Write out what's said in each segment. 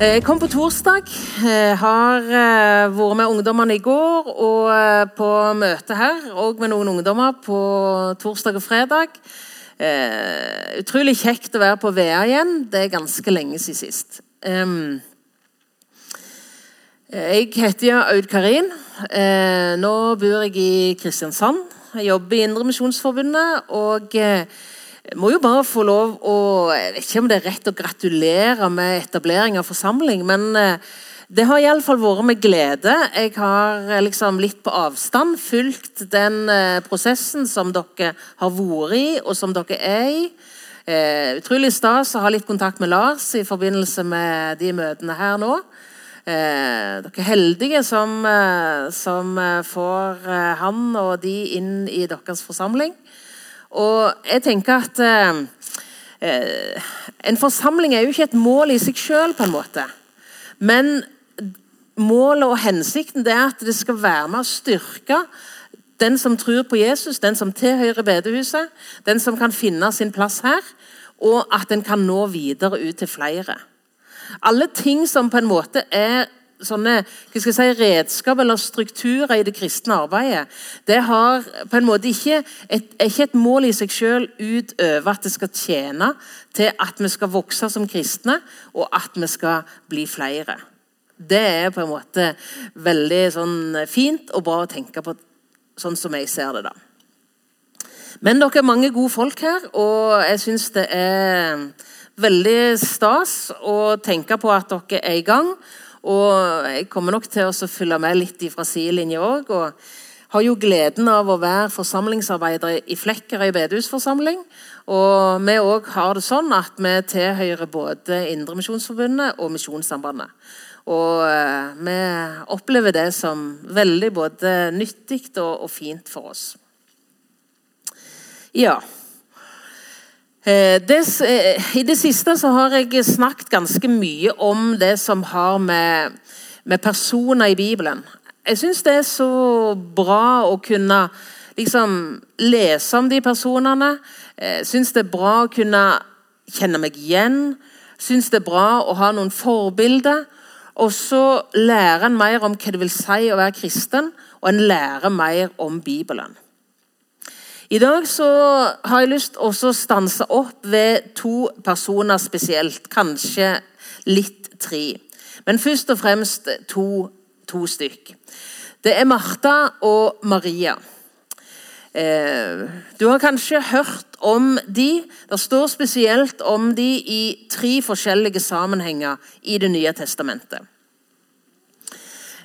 Eh, jeg kom på torsdag. Har eh, vært med ungdommene i går og eh, på møte her. Og med noen ungdommer på torsdag og fredag. utrolig kjekt å være på VEA igjen. Det er ganske lenge siden sist. jeg heter Aud Karin. nå bor jeg i Kristiansand. Jeg jobber i Indremisjonsforbundet. og jeg må jo bare få lov å Jeg vet ikke om det er rett å gratulere med etablering av forsamling, men eh, det har iallfall vært med glede. Jeg har eh, liksom litt på avstand fulgt den eh, prosessen som dere har vært i, og som dere er i. utrolig stas å ha litt kontakt med Lars i forbindelse med de møtene her nå. dere er heldige som, som får han og de inn i deres forsamling. Og jeg tenker at eh, eh, En forsamling er jo ikke et mål i seg sjøl, på en måte. Men målet og hensikten er at det skal være med å styrke den som tror på Jesus, den som tilhører bedehuset, den som kan finne sin plass her, og at en kan nå videre ut til flere. Alle ting som på en måte er sånne hva skal jeg si, redskap eller strukturer i det kristne arbeidet, det har på en måte ikke et, ikke et mål i seg selv utover at det skal tjene til at vi skal vokse som kristne, og at vi skal bli flere. Det er på en måte veldig sånn fint og bra å tenke på, sånn som jeg ser det. da. Men dere er mange gode folk her, og jeg syns det er veldig stas å tenke på at dere er i gang. Og jeg kommer nok til å følge med litt fra sidelinja òg. Og har jo gleden av å være forsamlingsarbeider i Flekkerøy bedehusforsamling. Og vi òg har det sånn at vi tilhører både Indremisjonsforbundet og Misjonssambandet. Og eh, vi opplever det som veldig både nyttig og, og fint for oss. Ja. Eh, det, eh, I det siste så har jeg snakket ganske mye om det som har med, med personer i Bibelen. Jeg syns det er så bra å kunne liksom, lese om de personene. Jeg syns det er bra å kunne kjenne meg igjen. Syns det er bra å ha noen forbilder. Og så lærer en mer om hva det vil si å være kristen, og en lærer mer om Bibelen. I dag så har jeg lyst til å stanse opp ved to personer spesielt. Kanskje litt tre. Men først og fremst to, to stykk. Det er Martha og Maria. Eh, du har kanskje hørt om de. Det står spesielt om de i tre forskjellige sammenhenger i Det nye testamentet.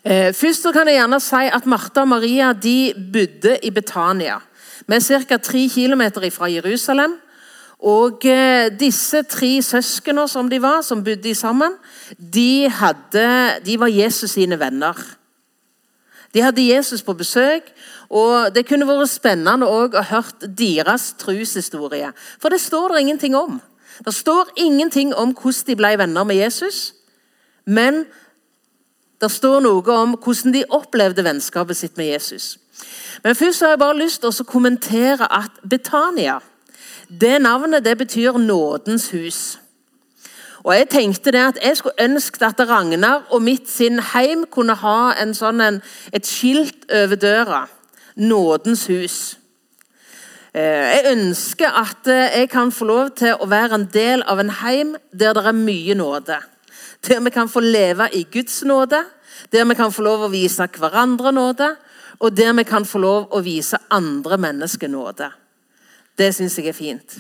Eh, først kan jeg gjerne si at Martha og Maria de bodde i Betania. Vi er ca. tre km fra Jerusalem. Og eh, disse tre søsknene som de var, som bodde sammen, de, hadde, de var Jesus sine venner. De hadde Jesus på besøk, og det kunne vært spennende å høre deres troshistorie. For det står det ingenting om. Det står ingenting om hvordan de ble venner med Jesus, men det står noe om hvordan de opplevde vennskapet sitt med Jesus. Men først har jeg bare lyst til å kommentere at Betania det navnet det betyr nådens hus. Og Jeg tenkte det at jeg skulle ønske at Ragnar og mitt sin heim kunne ha en sånn en, et skilt over døra. Nådens hus. Eh, jeg ønsker at eh, jeg kan få lov til å være en del av en heim der det er mye nåde. Der vi kan få leve i Guds nåde, der vi kan få lov å vise hverandre nåde, og der vi kan få lov å vise andre mennesker nåde. Det syns jeg er fint.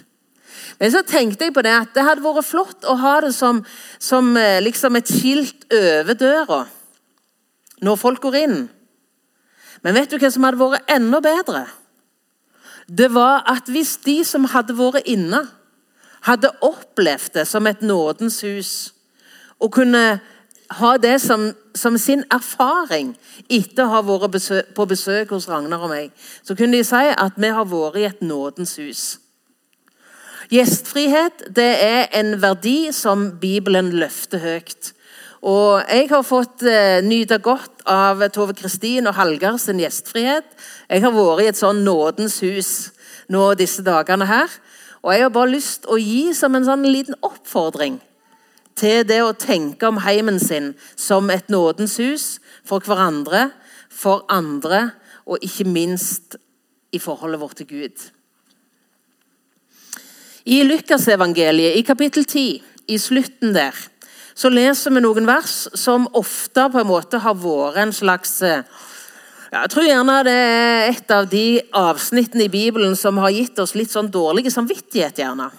Men så tenkte jeg på det at det hadde vært flott å ha det som, som eh, liksom et skilt over døra når folk går inn. Men vet du hva som hadde vært enda bedre? Det var at hvis de som hadde vært inne, hadde opplevd det som et nådens hus, og kunne ha det som, som, sin erfaring etter å ha vært besøk, på besøk hos Ragnar og meg, så kunne de si at vi har vært i et nådens hus. Gjestfrihet det er en verdi som Bibelen løfter høyt. Og Jeg har fått eh, nyte godt av Tove Kristin og Hallgeir sin gjestfrihet. Jeg har vært i et sånn nådens hus nå disse dagene her. Og jeg har bare lyst å gi som en sånn liten oppfordring til det å tenke om heimen sin som et nådens hus for hverandre, for andre og ikke minst i forholdet vårt til Gud. I Lukasevangeliet, i kapittel 10, i slutten der, så leser vi noen vers som ofte på en måte har vært en slags ja, Jeg tror gjerne det er et av de avsnittene i Bibelen som har gitt oss litt sånn dårlig samvittighet. gjerne.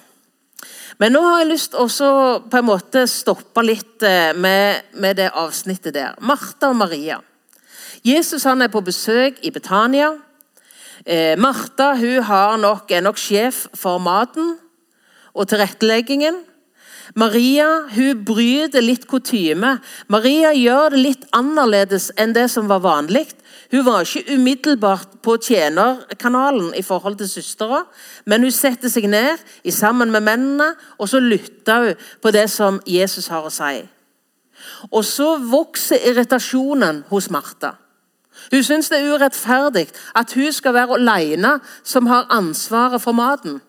Men nå har jeg lyst til å på en måte stoppe litt eh, med, med det avsnittet der. Martha og Maria. Jesus han er på besøk i Betania. Eh, Martha hun nok, er nok sjef for maten og tilretteleggingen. Maria hun bryter litt kutyme. Maria gjør det litt annerledes enn det som var vanlig. Hun var ikke umiddelbart på tjenerkanalen i forhold til søstera, men hun setter seg ned sammen med mennene og så lytter hun på det som Jesus har å si. Og så vokser irritasjonen hos Martha. Hun syns det er urettferdig at hun skal være alene som har ansvaret for maten.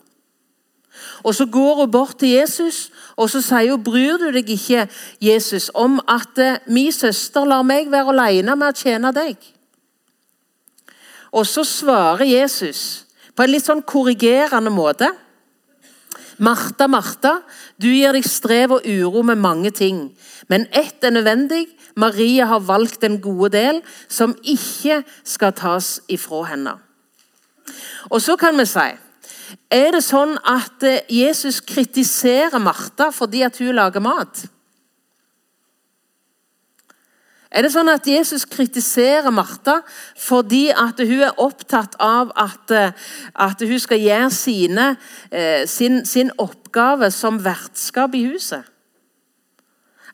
Og Så går hun bort til Jesus og så sier hun, bryr du deg ikke Jesus, om at eh, min søster lar meg være alene med å tjene deg. Og så svarer Jesus på en litt sånn korrigerende måte. Martha, Martha, du gir deg strev og uro med mange ting, men ett er nødvendig. Maria har valgt den gode del, som ikke skal tas ifra henne. Og så kan vi si er det sånn at eh, Jesus kritiserer Martha fordi at hun lager mat? Er det sånn at Jesus kritiserer Martha fordi at hun er opptatt av at, eh, at hun skal gjøre sine, eh, sin, sin, oppgave som vertskap i huset?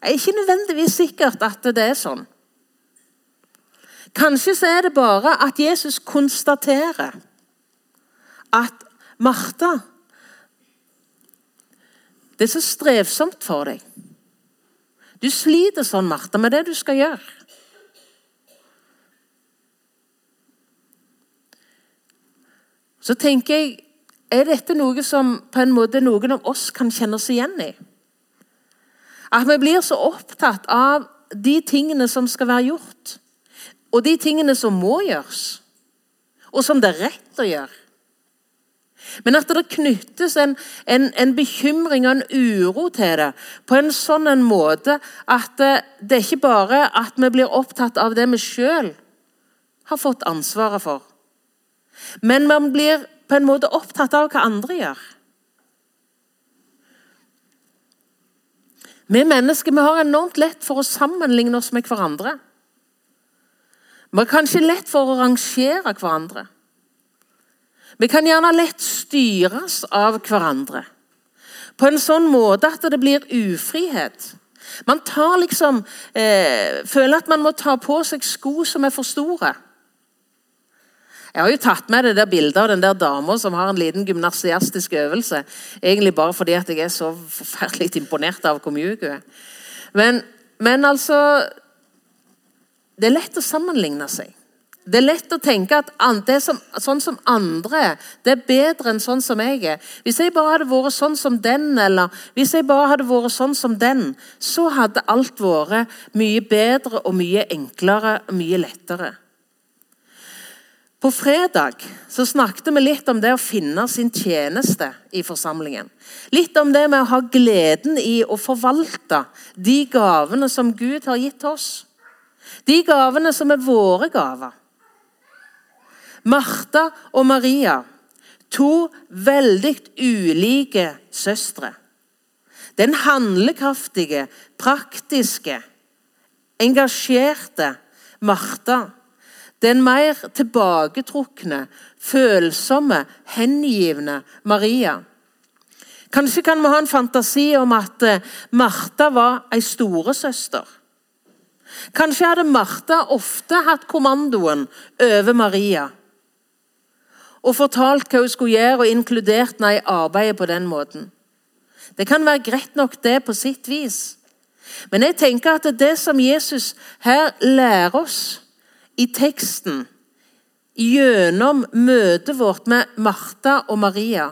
Det er ikke nødvendigvis sikkert at det er sånn. Kanskje så er det bare at Jesus konstaterer at Martha, det er så strevsomt for deg. Du sliter sånn, Martha, med det du skal gjøre. Så tenker jeg Er dette noe som på en måte noen av oss kan kjenne oss igjen i? At vi blir så opptatt av de tingene som skal være gjort, og de tingene som må gjøres, og som det er rett å gjøre. Men at det knyttes en, en, en, bekymring og en uro til det på en sånn en måte at det, det er ikke bare at vi blir opptatt av det vi sjøl har fått ansvaret for. Men man blir på en måte opptatt av hva andre gjør. Vi mennesker vi har enormt lett for å sammenligne oss med hverandre. Vi har kanskje lett for å rangere hverandre. Vi kan gjerne lett styres av hverandre på en sånn måte at det blir ufrihet. Man tar liksom, eh, føler at man må ta på seg sko som er for store. Jeg har jo tatt med det der bildet av den der dama som har en liten gymnasiastisk øvelse. Egentlig bare fordi at jeg er så forferdelig imponert av hvor mjuk hun er. Men, men altså Det er lett å sammenligne seg. Det er lett å tenke at det som, sånn som andre det er bedre enn sånn som jeg er. Hvis jeg bare hadde vært sånn som den, eller hvis jeg bare hadde vært sånn som den, så hadde alt vært mye bedre og mye enklere og mye lettere. På fredag så snakket vi litt om det å finne sin tjeneste i forsamlingen. Litt om det med å ha gleden i å forvalte de gavene som Gud har gitt oss. De gavene som er våre gaver. Martha og Maria, to veldig ulike søstre. Den handlekraftige, praktiske, engasjerte Martha. Den mer tilbaketrukne, følsomme, hengivne Maria. Kanskje kan vi ha en fantasi om at eh, Martha var ei storesøster. Kanskje hadde Martha ofte hatt kommandoen over Maria og fortalt hva hun skulle gjøre, og inkludert henne i arbeidet på den måten. Det kan være greit nok, det, på sitt vis. Men jeg tenker at det som Jesus her lærer oss i teksten, gjennom møtet vårt med Martha og Maria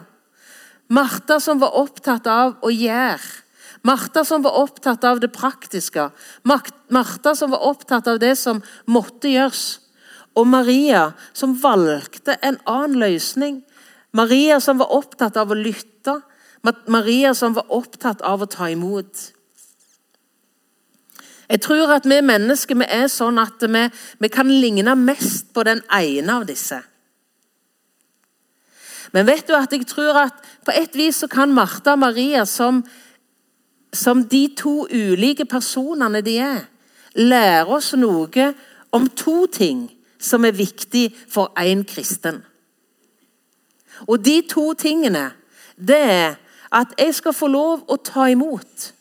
Martha som var opptatt av å gjøre. Martha som var opptatt av det praktiske. Martha som var opptatt av det som måtte gjøres. Og Maria som valgte en annen løsning. Maria som var opptatt av å lytte. Maria som var opptatt av å ta imot. Jeg tror at vi mennesker vi er sånn at vi, vi kan ligne mest på den ene av disse. Men vet du at jeg tror at på et vis så kan Martha og Maria, som, som de to ulike personene de er, lære oss noe om to ting som er viktig for én kristen. Og de to tingene, det er at jeg skal få lov å ta imot.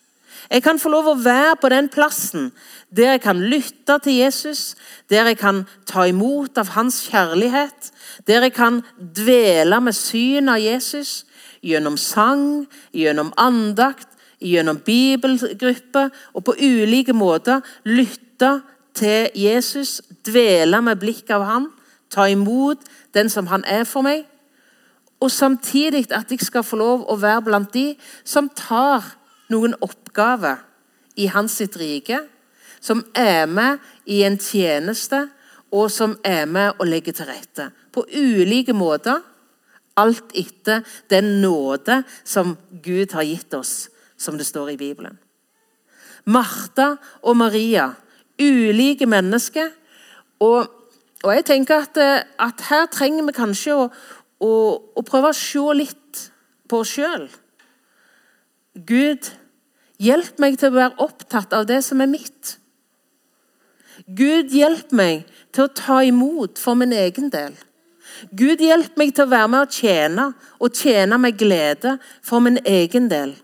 Jeg kan få lov å være på den plassen der jeg kan lytte til Jesus, der jeg kan ta imot av hans kjærlighet, der jeg kan dvele med synet av Jesus gjennom sang, gjennom andakt, gjennom bibelgruppe og på ulike måter lytte til Jesus, dvele med blikket av ham, ta imot den som han er for meg. Og samtidig at jeg skal få lov å være blant de som tar noen oppgaver i hans sitt rike, som er med i en tjeneste, og som er med og legger til rette. På ulike måter. Alt etter den nåde som Gud har gitt oss, som det står i Bibelen. Martha og Maria, ulike mennesker. Og, og jeg tenker at, at, her trenger vi kanskje å, å, å prøve å se litt på oss sjøl. Gud Hjelp meg til å være opptatt av det som er mitt. Gud, hjelp meg til å ta imot for min egen del. Gud, hjelp meg til å være med og tjene, og tjene med glede for min egen del.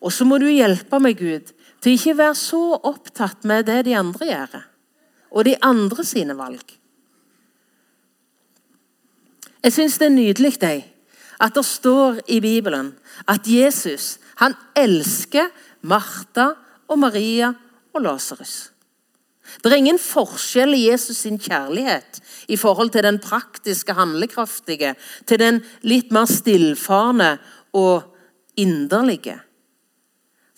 Og så må du hjelpe meg, Gud, til ikke å være så opptatt med det de andre gjør, og de andre sine valg. Jeg syns det er nydelig det, at det står i Bibelen at Jesus han elsker Martha og Maria og Lasarus. Det er ingen forskjell i Jesus sin kjærlighet i forhold til den praktiske, handlekraftige, til den litt mer stillfarne og inderlige.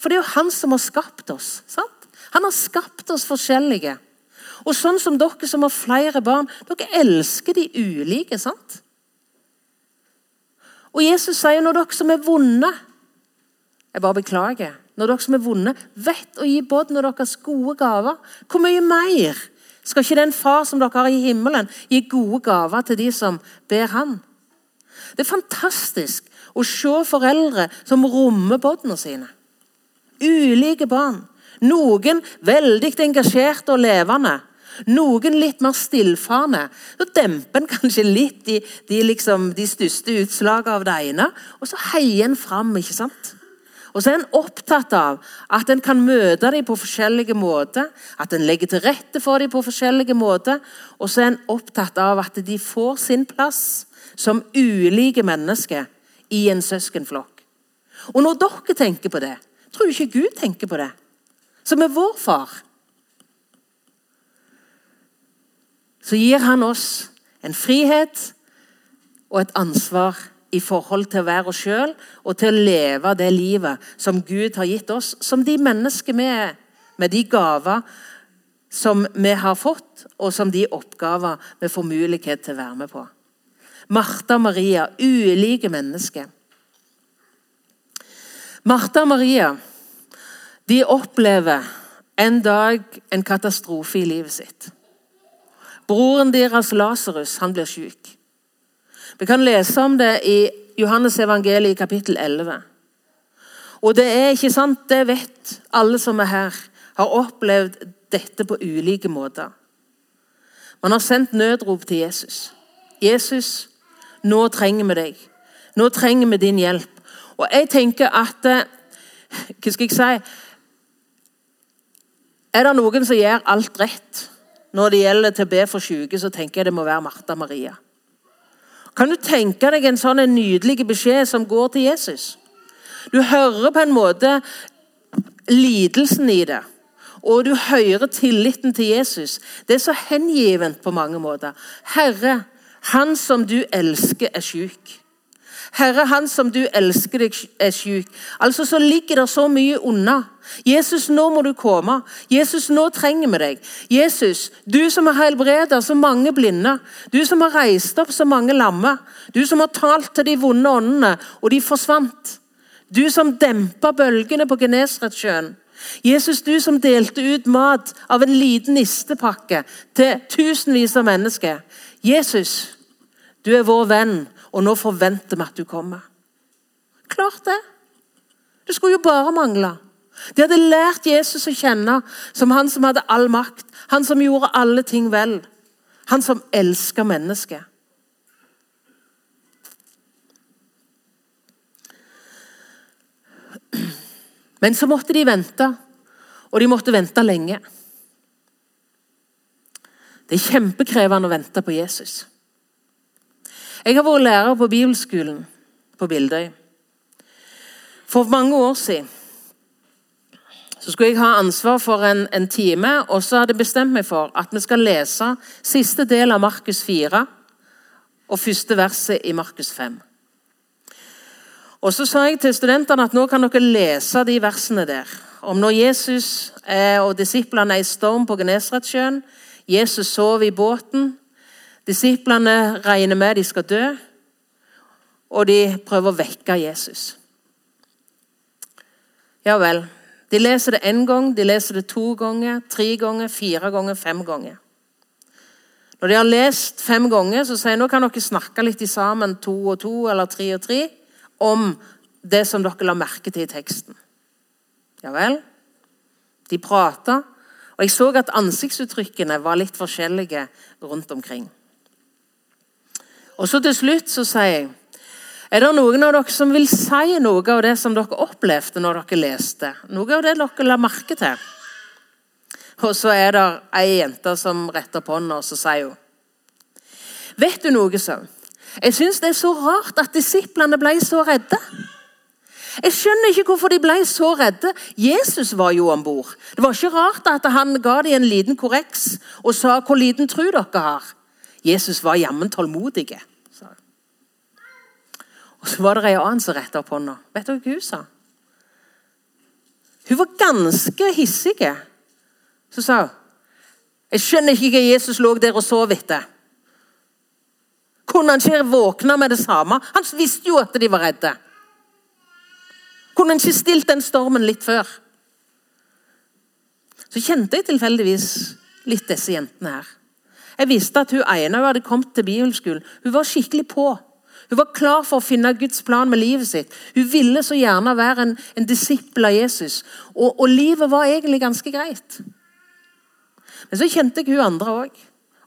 For det er jo han som har skapt oss. sant? Han har skapt oss forskjellige. Og sånn som dere som har flere barn, dere elsker de ulike. sant? Og Jesus sier når dere som er vonde Jeg bare beklager når dere som er vonde, vet å gi båten og deres gode gaver. Hvor mye mer skal ikke den far som dere har i himmelen, gi gode gaver til de som ber han? Det er fantastisk å se foreldre som rommer båtene sine. Ulike barn. Noen veldig engasjerte og levende. Noen litt mer stillfarne. Så demper en kanskje litt de, de, liksom, de største utslagene av det ene, og så heier en fram. ikke sant? Og så er en opptatt av at en kan møte dem på forskjellige måter. At en legger til rette for dem på forskjellige måter. Og så er en opptatt av at de får sin plass som ulike mennesker i en søskenflokk. Og når dere tenker på det, tror ikke Gud tenker på det? Som er vår far. Så gir han oss en frihet og et ansvar i forhold til å være oss sjøl og til å leve det livet som Gud har gitt oss, som de mennesker vi er, med de gaver som vi har fått, og som de oppgaver vi får mulighet til å være med på. Martha og Maria, ulike mennesker. Martha og Maria de opplever en dag en katastrofe i livet sitt. Broren deres Lasarus blir syk. Vi kan lese om det i Johannes evangeliet i kapittel 11. Og det er ikke sant, det vet alle som er her, har opplevd dette på ulike måter. Man har sendt nødrop til Jesus. 'Jesus, nå trenger vi deg. Nå trenger vi din hjelp.' Og jeg tenker at eh, Hva skal jeg si? Er det noen som gjør alt rett når det gjelder til å be for syke, så tenker jeg det må være Martha Maria. Kan du tenke deg en sånn nydelig beskjed som går til Jesus? Du hører på en måte lidelsen i det. Og du hører tilliten til Jesus. Det er så hengivent på mange måter. Herre, han som du elsker, er syk. Herre, han som du elsker deg, er syk. Altså så ligger det så mye unna. Jesus, nå må du komme. Jesus, nå trenger vi deg. Jesus, du som har helbredet så mange blinde. Du som har reist opp så mange lamme. Du som har talt til de vonde åndene, og de forsvant. Du som dempa bølgene på Genesaretsjøen. Jesus, du som delte ut mat av en liten nistepakke til tusenvis av mennesker. Jesus, du er vår venn og nå forventer vi at du kommer. Klart det. Det skulle jo bare mangle. De hadde lært Jesus å kjenne som han som hadde all makt, han som gjorde alle ting vel, han som elsker mennesket. Men så måtte de vente, og de måtte vente lenge. Det er kjempekrevende å vente på Jesus. Jeg har vært lærer på bibelskolen på Bildøy. For mange år siden så skulle jeg ha ansvar for en, en time, og så hadde jeg bestemt meg for at vi skal lese siste del av Markus 4 og første verset i Markus 5. Og Så sa jeg til studentene at nå kan dere lese de versene der. Om når Jesus og disiplene er i storm på Genesaretsjøen, Jesus sover i båten, Disiplene regner med de skal dø, og de prøver å vekke Jesus. Ja vel. De leser det én gang, de leser det to ganger, tre ganger, fire ganger, fem ganger. Når de har lest fem ganger, så sier de nå kan dere snakke litt sammen, to og to eller tre og tre, om det som dere la merke til i teksten. Ja vel. De prata, og jeg så at ansiktsuttrykkene var litt forskjellige rundt omkring. Og så til slutt så sier jeg Er det noen av dere som vil si noe av det som dere opplevde når dere leste? Noe av det dere la merke til? Og så er det ei jente som retter på hånda, og så sier hun Vet du noe, så? Jeg syns det er så rart at disiplene ble så redde. Jeg skjønner ikke hvorfor de ble så redde. Jesus var jo om bord. Det var ikke rart at han ga dem en liten korreks og sa 'hvor liten tro dere har'. Jesus var jammen tålmodig. Og Så var det ei annen som retta opp hånda. Vet dere hva hun sa? Hun var ganske hissig. Så sa hun Jeg skjønner ikke hva Jesus lå der og sov etter. Kunne han ikke våkne med det samme? Han visste jo at de var redde. Kunne han ikke stilt den stormen litt før? Så kjente jeg tilfeldigvis litt disse jentene her. Jeg visste at hun ene hadde kommet til bibelskolen. Hun var skikkelig på. Hun var klar for å finne Guds plan med livet sitt. Hun ville så gjerne være en, en disippel av Jesus. Og, og, livet var egentlig ganske greit. Men så kjente jeg hun andre òg.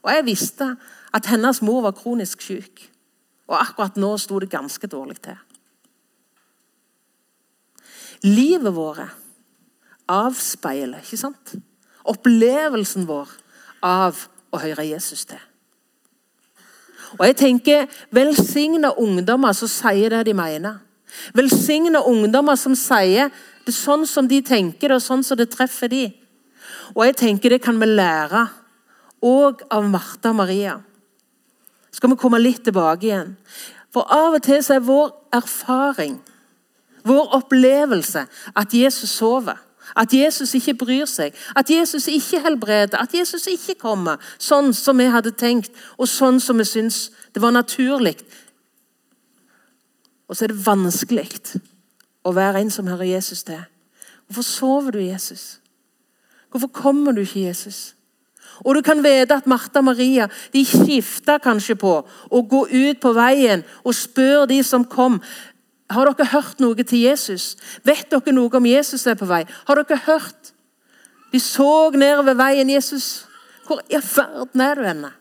Og jeg visste at hennes mor var kronisk syk. Og akkurat nå sto det ganske dårlig til. Livet vårt avspeiler, ikke sant? Opplevelsen vår av å høre Jesus til. Og jeg tenker, Velsigna ungdommer som sier det de mener. Velsigna ungdommer som sier det er sånn som de tenker og sånn som det treffer de. Og jeg tenker Det kan vi lære òg av Martha og Maria. Skal vi komme litt tilbake igjen. For av og til så er vår erfaring, vår opplevelse, at Jesus sover. At Jesus ikke bryr seg, at Jesus ikke helbreder, at Jesus ikke kommer sånn som vi hadde tenkt, og sånn som vi syns det var naturlig. Og så er det vanskelig å være en som hører Jesus til. Hvorfor sover du, Jesus? Hvorfor kommer du ikke, Jesus? Og du kan vite at Martha og Maria de skifta kanskje på å gå ut på veien og spørre de som kom har dere hørt noe til Jesus? Vet dere noe om Jesus er på vei? Har dere hørt? De så nedover veien. Jesus, hvor i verden er du henne?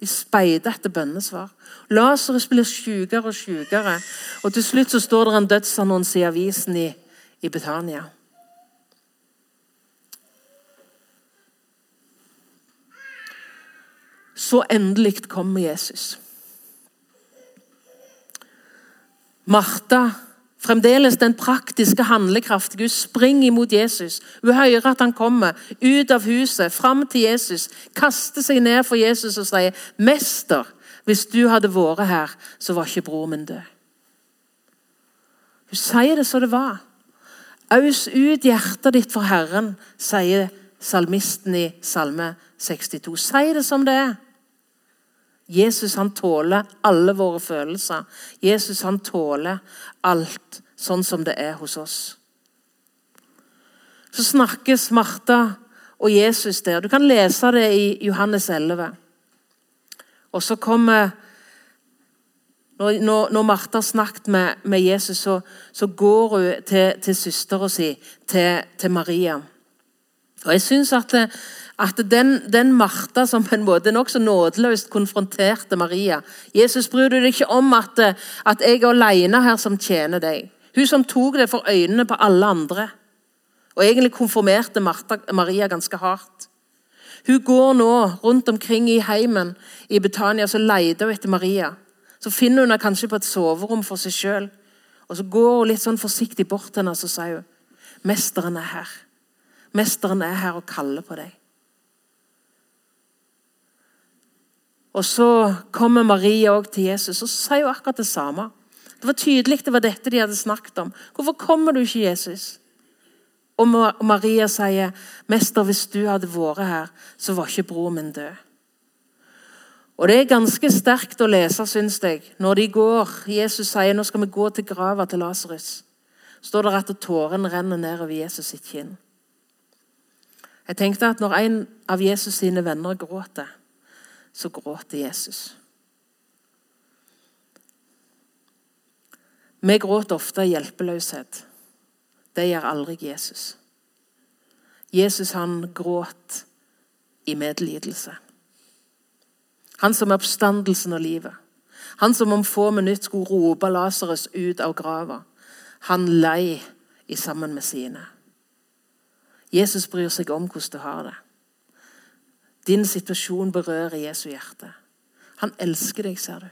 De speider etter bønnesvar. Lasarus blir sykere og sykere. Og til slutt så står det en dødsannonse i avisen i, i Betania. Så endelig kommer Jesus. Martha, fremdeles den praktiske, handlekraftige, hun springer imot Jesus. Hun hører at han kommer ut av huset, fram til Jesus, kaster seg ned for Jesus og sier, 'Mester, hvis du hadde vært her, så var ikke bror min død.' Hun sier det som det var. Aus ut hjertet ditt for Herren, sier salmisten i Salme 62. Si det som det er. Jesus han tåler alle våre følelser. Jesus han tåler alt sånn som det er hos oss. Så snakkes Martha og Jesus der. Du kan lese det i Johannes 11. Og så kommer Når, Martha har snakket med, Jesus, så, så, går hun til, til søstera si, til, til, Maria. Og jeg synes at, at den, den, Martha som på en måte nokså nådeløst konfronterte Maria Jesus, bryr du deg ikke om at, at jeg er alene her som tjener deg? Hun som tok det for øynene på alle andre. Og egentlig konfirmerte Martha, Maria ganske hardt. Hun går nå rundt omkring i heimen i Betania så leter hun etter Maria. Så finner hun henne kanskje på et soverom for seg sjøl. Og så går hun litt sånn forsiktig bort til henne og så sier hun, 'Mesteren er her. Mesteren er her og kaller på deg.' Og Så kommer Maria også til Jesus og sier hun akkurat det samme. Det var tydelig det var dette de hadde snakket om. 'Hvorfor kommer du ikke, Jesus?' Og Maria sier, 'Mester, hvis du hadde vært her, så var ikke broren min død.' Og Det er ganske sterkt å lese, syns jeg, når de går. Jesus sier nå skal vi gå til grava til Lasarus. står det at tårene renner ned over Jesus sitt kinn. Jeg tenkte at når en av Jesus sine venner gråter, så gråter Jesus. Vi gråter ofte hjelpeløshet. Det gjør aldri Jesus. Jesus han gråt i medlidelse. Han som er oppstandelsen og livet. Han som om få minutter skulle rope Lasarus ut av grava. Han lei i sammen med sine. Jesus bryr seg om hvordan du har det. Din situasjon berører Jesu hjerte. Han elsker deg, ser du.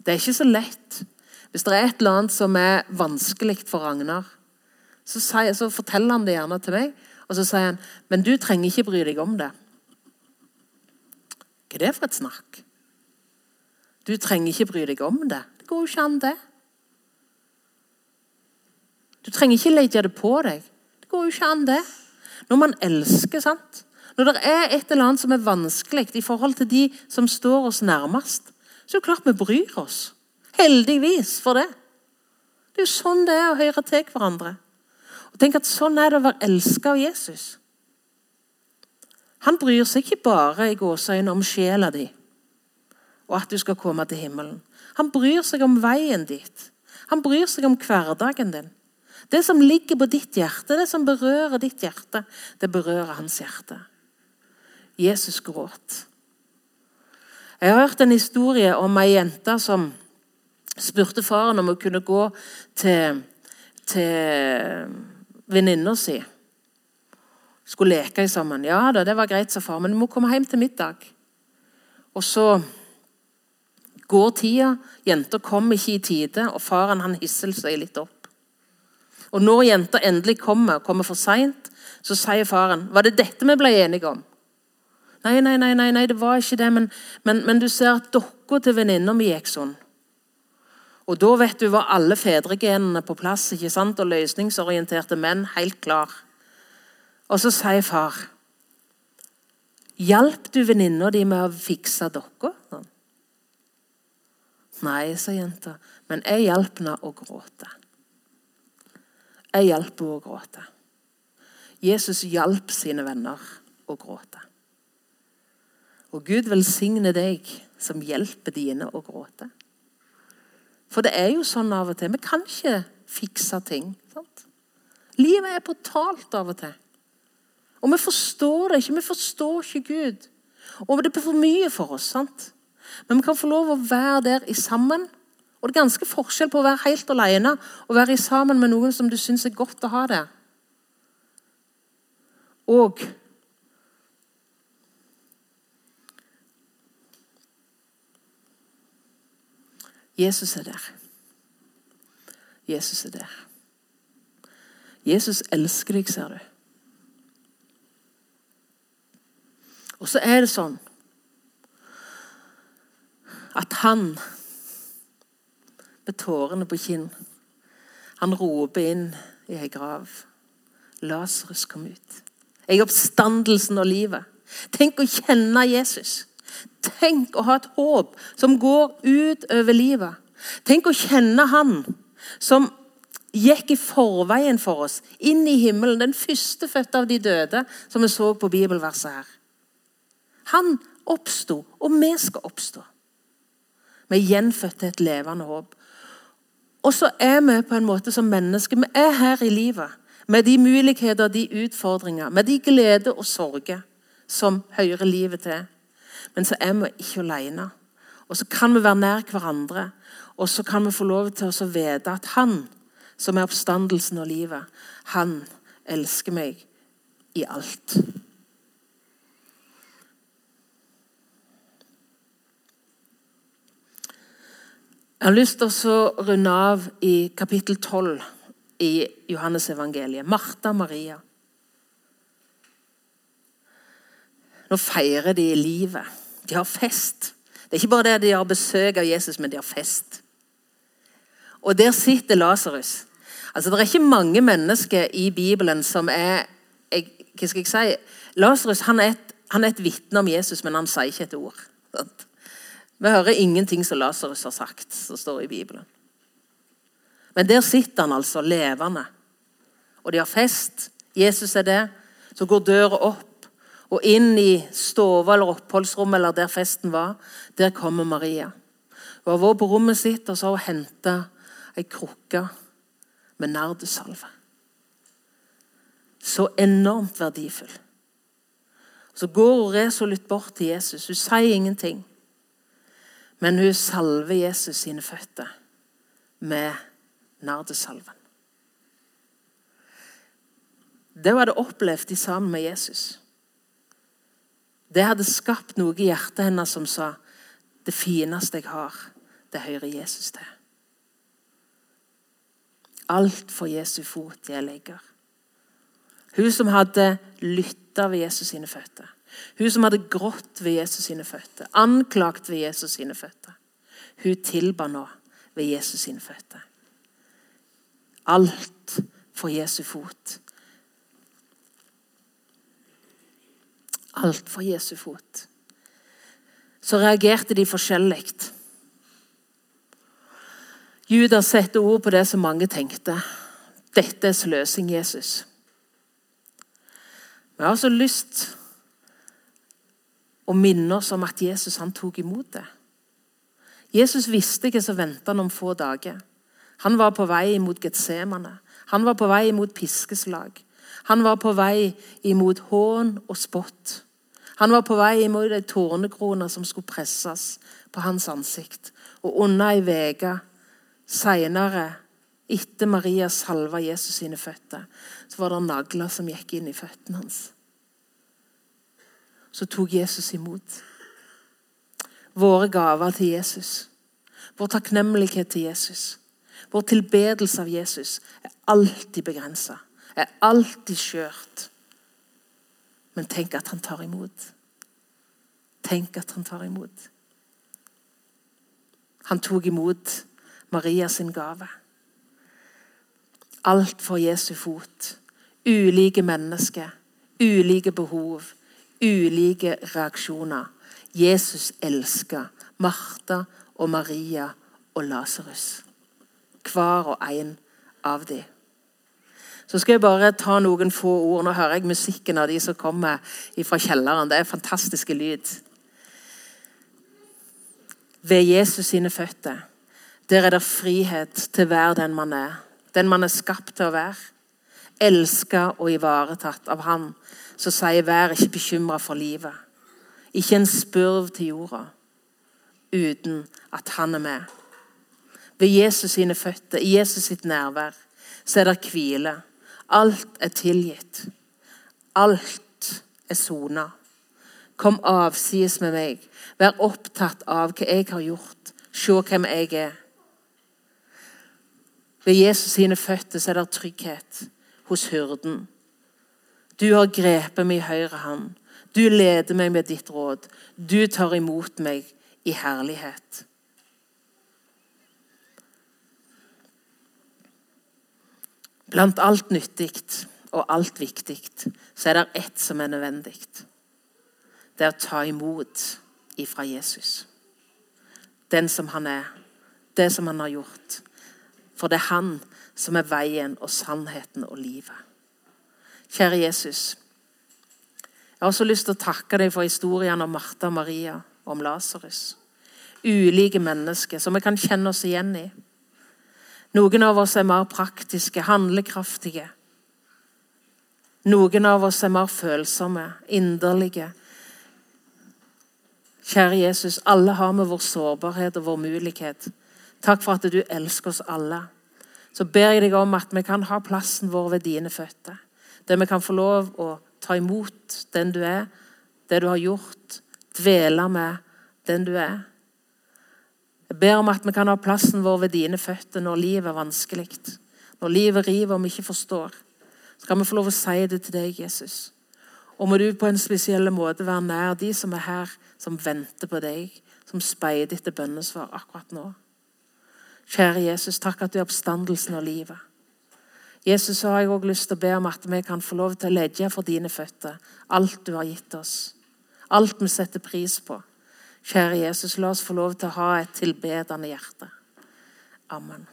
Det er ikke så lett hvis det er et eller annet som er vanskelig for Ragnar, så, sier, så, forteller han det gjerne til meg. Og så sier han men du trenger ikke bry deg om det. Hva er det for et snakk? Du trenger ikke bry deg om det. Det går jo ikke an, det. Du trenger ikke legge det på deg. Det går jo ikke an, det. Når man elsker, sant? Når det er et eller annet som er vanskelig i forhold til de som står oss nærmest, så er det klart vi bryr oss. Heldigvis for det. Det er jo sånn det er å høre til hverandre. Og tenk at Sånn er det å være elska av Jesus. Han bryr seg ikke bare i gåseøynene om sjela di og at du skal komme til himmelen. Han bryr seg om veien dit. Han bryr seg om hverdagen din. Det som ligger på ditt hjerte, det som berører ditt hjerte, det berører hans hjerte. Jesus gråt. Jeg har hørt en historie om ei jente som spurte faren om hun kunne gå til, til venninna si. Skulle leke sammen. Ja da, det var greit, sa far, men du må komme hjem til middag. Og så går tida, jenta kommer ikke i tide, og faren han hisser seg litt opp. Og når jenta endelig kommer, kommer for seint, så sier faren Var det dette vi ble enige om? Nei, nei, nei, nei, nei det var ikke det, men, men, men du ser at dokka til venninna mi gikk sånn. Og da vet du var alle fedregenene på plass, ikke sant? og løsningsorienterte menn helt klar. Og så sier far Hjalp du venninna di med å fikse dere? Sånn. Nei, sa jenta, men jeg hjalp henne å gråte. Jeg hjalp henne å gråte. Jesus hjalp sine venner å gråte. Og Gud velsigne deg som hjelper dine å gråte. For det er jo sånn av og til. Vi kan ikke fikse ting. Sant? Livet er brutalt av og til. Og vi forstår det ikke. Vi forstår ikke Gud. Og det blir for mye for oss. sant? Men vi kan få lov å være der i sammen. Og det er ganske forskjell på å være helt alene og være sammen med noen som du syns er godt å ha der. Og Jesus er der. Jesus er der. Jesus elsker deg, ser du. Og så er det sånn at han med tårene på kinn. Han roper inn i ei grav. Lasarus kom ut. Jeg er oppstandelsen og livet. Tenk å kjenne Jesus. Tenk å ha et håp som går ut over livet. Tenk å kjenne Han som gikk i forveien for oss, inn i himmelen. Den førstefødte av de døde, som vi så på bibelverset her. Han oppsto, og vi skal oppstå. Vi er gjenfødt til et levende håp. Og så er vi på en måte som mennesker. Vi er her i livet med de muligheter, og de utfordringer, med de gleder og sorger som hører livet til. Men så er vi ikke alene. Og så kan vi være nær hverandre. Og så kan vi få lov til å vite at Han som er oppstandelsen og livet, han elsker meg i alt. Jeg har lyst til å runde av i kapittel 12 i Johannes evangeliet. Martha Maria. Nå feirer de livet. De har fest. Det er ikke bare det de har besøk av Jesus, men de har fest. Og der sitter Lasarus. Altså, Det er ikke mange mennesker i Bibelen som er jeg, Hva skal jeg si? Lasarus er et, han er et vitne om Jesus, men han sier ikke et ord. Sant? Vi hører ingenting som Lasarus har sagt, som står i Bibelen. Men der sitter han altså levende. Og de har fest. Jesus er det. Så går døra opp, og inn i stova eller oppholdsrommet eller der festen var, der kommer Maria. Hun har vært på rommet sitt og så har hun henta ei krukke med nardesalve. Så enormt verdifull. Så går hun resolutt bort til Jesus. Hun sier ingenting. Men hun salver Jesus sine føtter med nardesalven. Det hun hadde opplevd sammen med Jesus. Det hadde skapt noe i hjertet hennes som sa det fineste jeg har, det hører Jesus til. Alt for Jesu fot jeg legger. Hun som hadde lytta ved Jesus sine føtter. Hun som hadde grått ved Jesus sine føtter, anklagt ved Jesus sine føtter. Hun tilba nå ved Jesus sine føtter. Alt for Jesu fot. Alt for Jesu fot. Så reagerte de forskjellig. Judas setter ord på det som mange tenkte. Dette er sløsing, Jesus. Vi har så lyst å minne oss om at Jesus han tok imot det. Jesus visste hva som ventet om få dager. Han var på vei mot Getsemane. Han var på vei mot piskeslag. Han var på vei imot hån og spott. Han var på vei imot ei tårnekrone som skulle presses på hans ansikt. Og under ei uke Seinere, etter Maria salva Jesus sine føtter, så var det nagler som gikk inn i føttene hans. Så tok Jesus imot. Våre gaver til Jesus, vår takknemlighet til Jesus, vår tilbedelse av Jesus er alltid begrensa, er alltid skjørt. Men tenk at han tar imot. Tenk at han tar imot. Han tok imot Maria sin gave. Alt for Jesu fot. Ulike mennesker, ulike behov, ulike reaksjoner. Jesus elsker Martha og Maria og Lasarus. Hver og en av dem. Så skal jeg bare ta noen få ord. Nå hører jeg musikken av de som kommer fra kjelleren. Det er fantastiske lyd. Ved Jesus sine føtter der er det frihet til være den man er. Den man er skapt til å være. Elska og ivaretatt av Han som sier 'vær ikke bekymra for livet'. Ikke en spurv til jorda uten at Han er med. Ved Jesus sine føtter, i Jesus sitt nærvær, så er det hvile. Alt er tilgitt. Alt er sona. Kom avsides med meg. Vær opptatt av hva jeg har gjort. Se hvem jeg er. Ved Jesus sine føtter så er det trygghet hos hyrden. Du har grepet meg i høyre hånd. Du leder meg med ditt råd. Du tar imot meg i herlighet. Blant alt nyttig og alt viktig så er det ett som er nødvendig. Det er å ta imot ifra Jesus. Den som han er. Det som han har gjort. For det er han som er veien og sannheten og livet. Kjære Jesus. Jeg har også lyst til å takke deg for historien om Martha og Maria om Lasarus. Ulike mennesker som vi kan kjenne oss igjen i. Noen av oss er mer praktiske, handlekraftige. Noen av oss er mer følsomme, inderlige. Kjære Jesus, alle har vi vår sårbarhet og vår mulighet. Takk for at du elsker oss alle. Så ber jeg deg om at vi kan ha plassen vår ved dine føtter. Der vi kan få lov å ta imot den du er, det du har gjort. Dvele med den du er. Jeg ber om at vi kan ha plassen vår ved dine føtter når livet er vanskelig. Når livet river og vi ikke forstår. Så kan vi få lov å si det til deg, Jesus. Og må du på en spesiell måte være nær de som er her, som venter på deg, som speider etter bønnesvar akkurat nå. Kjære Jesus, takk at du er oppstandelsen av livet. Jesus, så har jeg også lyst til å be om at vi kan få lov til å legge for dine føtter alt du har gitt oss. Alt vi setter pris på. Kjære Jesus, la oss få lov til å ha et tilbedende hjerte. Amen.